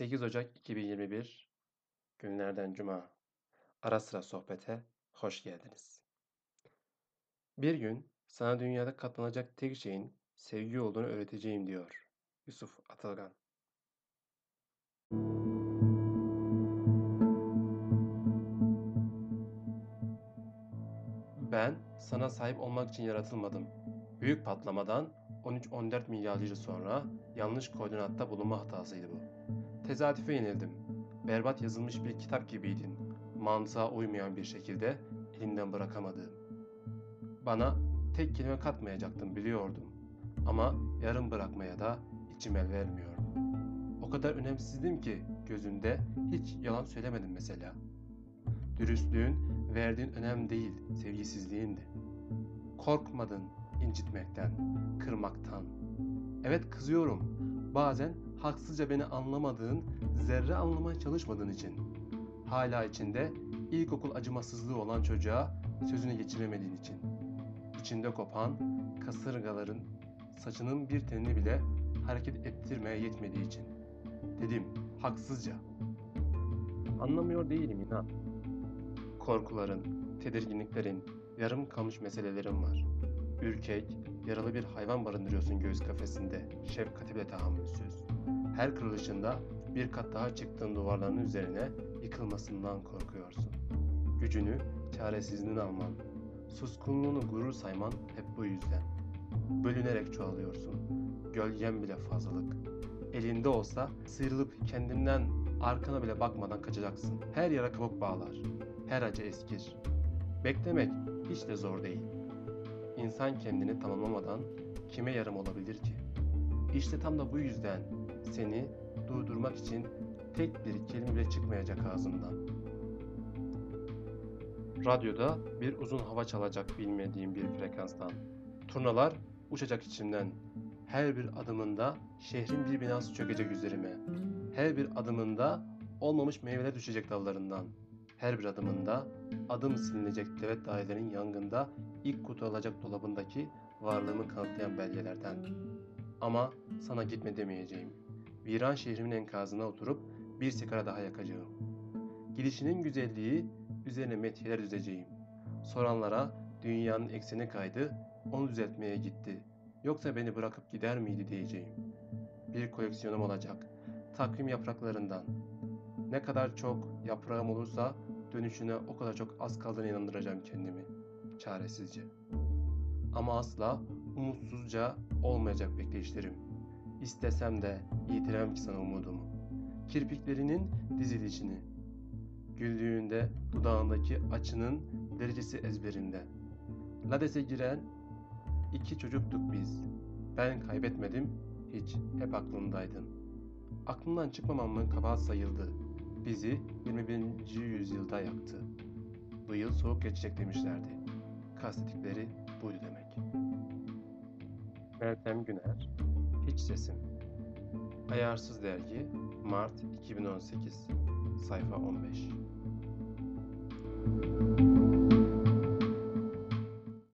8 Ocak 2021 günlerden cuma. Ara sıra sohbete hoş geldiniz. Bir gün sana dünyada katlanacak tek şeyin sevgi olduğunu öğreteceğim diyor Yusuf Atılgan. Ben sana sahip olmak için yaratılmadım. Büyük patlamadan 13-14 milyar yıl sonra yanlış koordinatta bulunma hatasıydı bu. Tezatife yenildim. Berbat yazılmış bir kitap gibiydin. Mantığa uymayan bir şekilde elinden bırakamadığım. Bana tek kelime katmayacaktım biliyordum. Ama yarım bırakmaya da içim el vermiyordu. O kadar önemsizdim ki gözünde hiç yalan söylemedim mesela. Dürüstlüğün verdiğin önem değil, sevgisizliğindi. Korkmadın incitmekten, kırmaktan. Evet kızıyorum. Bazen haksızca beni anlamadığın, zerre anlamaya çalışmadığın için. Hala içinde ilkokul acımasızlığı olan çocuğa sözünü geçiremediğin için. İçinde kopan kasırgaların saçının bir telini bile hareket ettirmeye yetmediği için. Dedim haksızca. Anlamıyor değilim inan. Korkuların, tedirginliklerin, yarım kalmış meselelerin var. Ürkek, yaralı bir hayvan barındırıyorsun göğüs kafesinde, şefkati bile tahammülsüz. Her kırılışında bir kat daha çıktığın duvarların üzerine yıkılmasından korkuyorsun. Gücünü, çaresizliğini alman, suskunluğunu gurur sayman hep bu yüzden. Bölünerek çoğalıyorsun. Gölgen bile fazlalık. Elinde olsa sıyrılıp kendinden arkana bile bakmadan kaçacaksın. Her yara kabuk bağlar. Her acı eskir. Beklemek hiç de zor değil. İnsan kendini tamamlamadan kime yarım olabilir ki? İşte tam da bu yüzden seni durdurmak için tek bir kelime bile çıkmayacak ağzımdan. Radyoda bir uzun hava çalacak bilmediğim bir frekanstan. Turnalar uçacak içimden. Her bir adımında şehrin bir binası çökecek üzerime. Her bir adımında olmamış meyveler düşecek dallarından. Her bir adımında adım silinecek devlet dairelerin yangında ilk kutu alacak dolabındaki varlığımı kanıtlayan belgelerden. Ama sana gitme demeyeceğim. Viran şehrimin enkazına oturup bir sigara daha yakacağım. Gidişinin güzelliği üzerine methiler düzeceğim. Soranlara dünyanın ekseni kaydı, onu düzeltmeye gitti. Yoksa beni bırakıp gider miydi diyeceğim. Bir koleksiyonum olacak. Takvim yapraklarından. Ne kadar çok yaprağım olursa dönüşüne o kadar çok az kaldığına inandıracağım kendimi. Çaresizce. Ama asla umutsuzca olmayacak bekleyişlerim. İstesem de yitiremem ki sana umudumu. Kirpiklerinin dizilişini, güldüğünde dudağındaki açının derecesi ezberimde. Lades'e giren iki çocuktuk biz. Ben kaybetmedim, hiç hep aklımdaydın. Aklımdan çıkmamamın kabahat sayıldı. Bizi 21. yüzyılda yaktı. Bu yıl soğuk geçecek demişlerdi. Kastettikleri buydu demek. Meltem Güner, Hiç Sesim Ayarsız Dergi, Mart 2018 Sayfa 15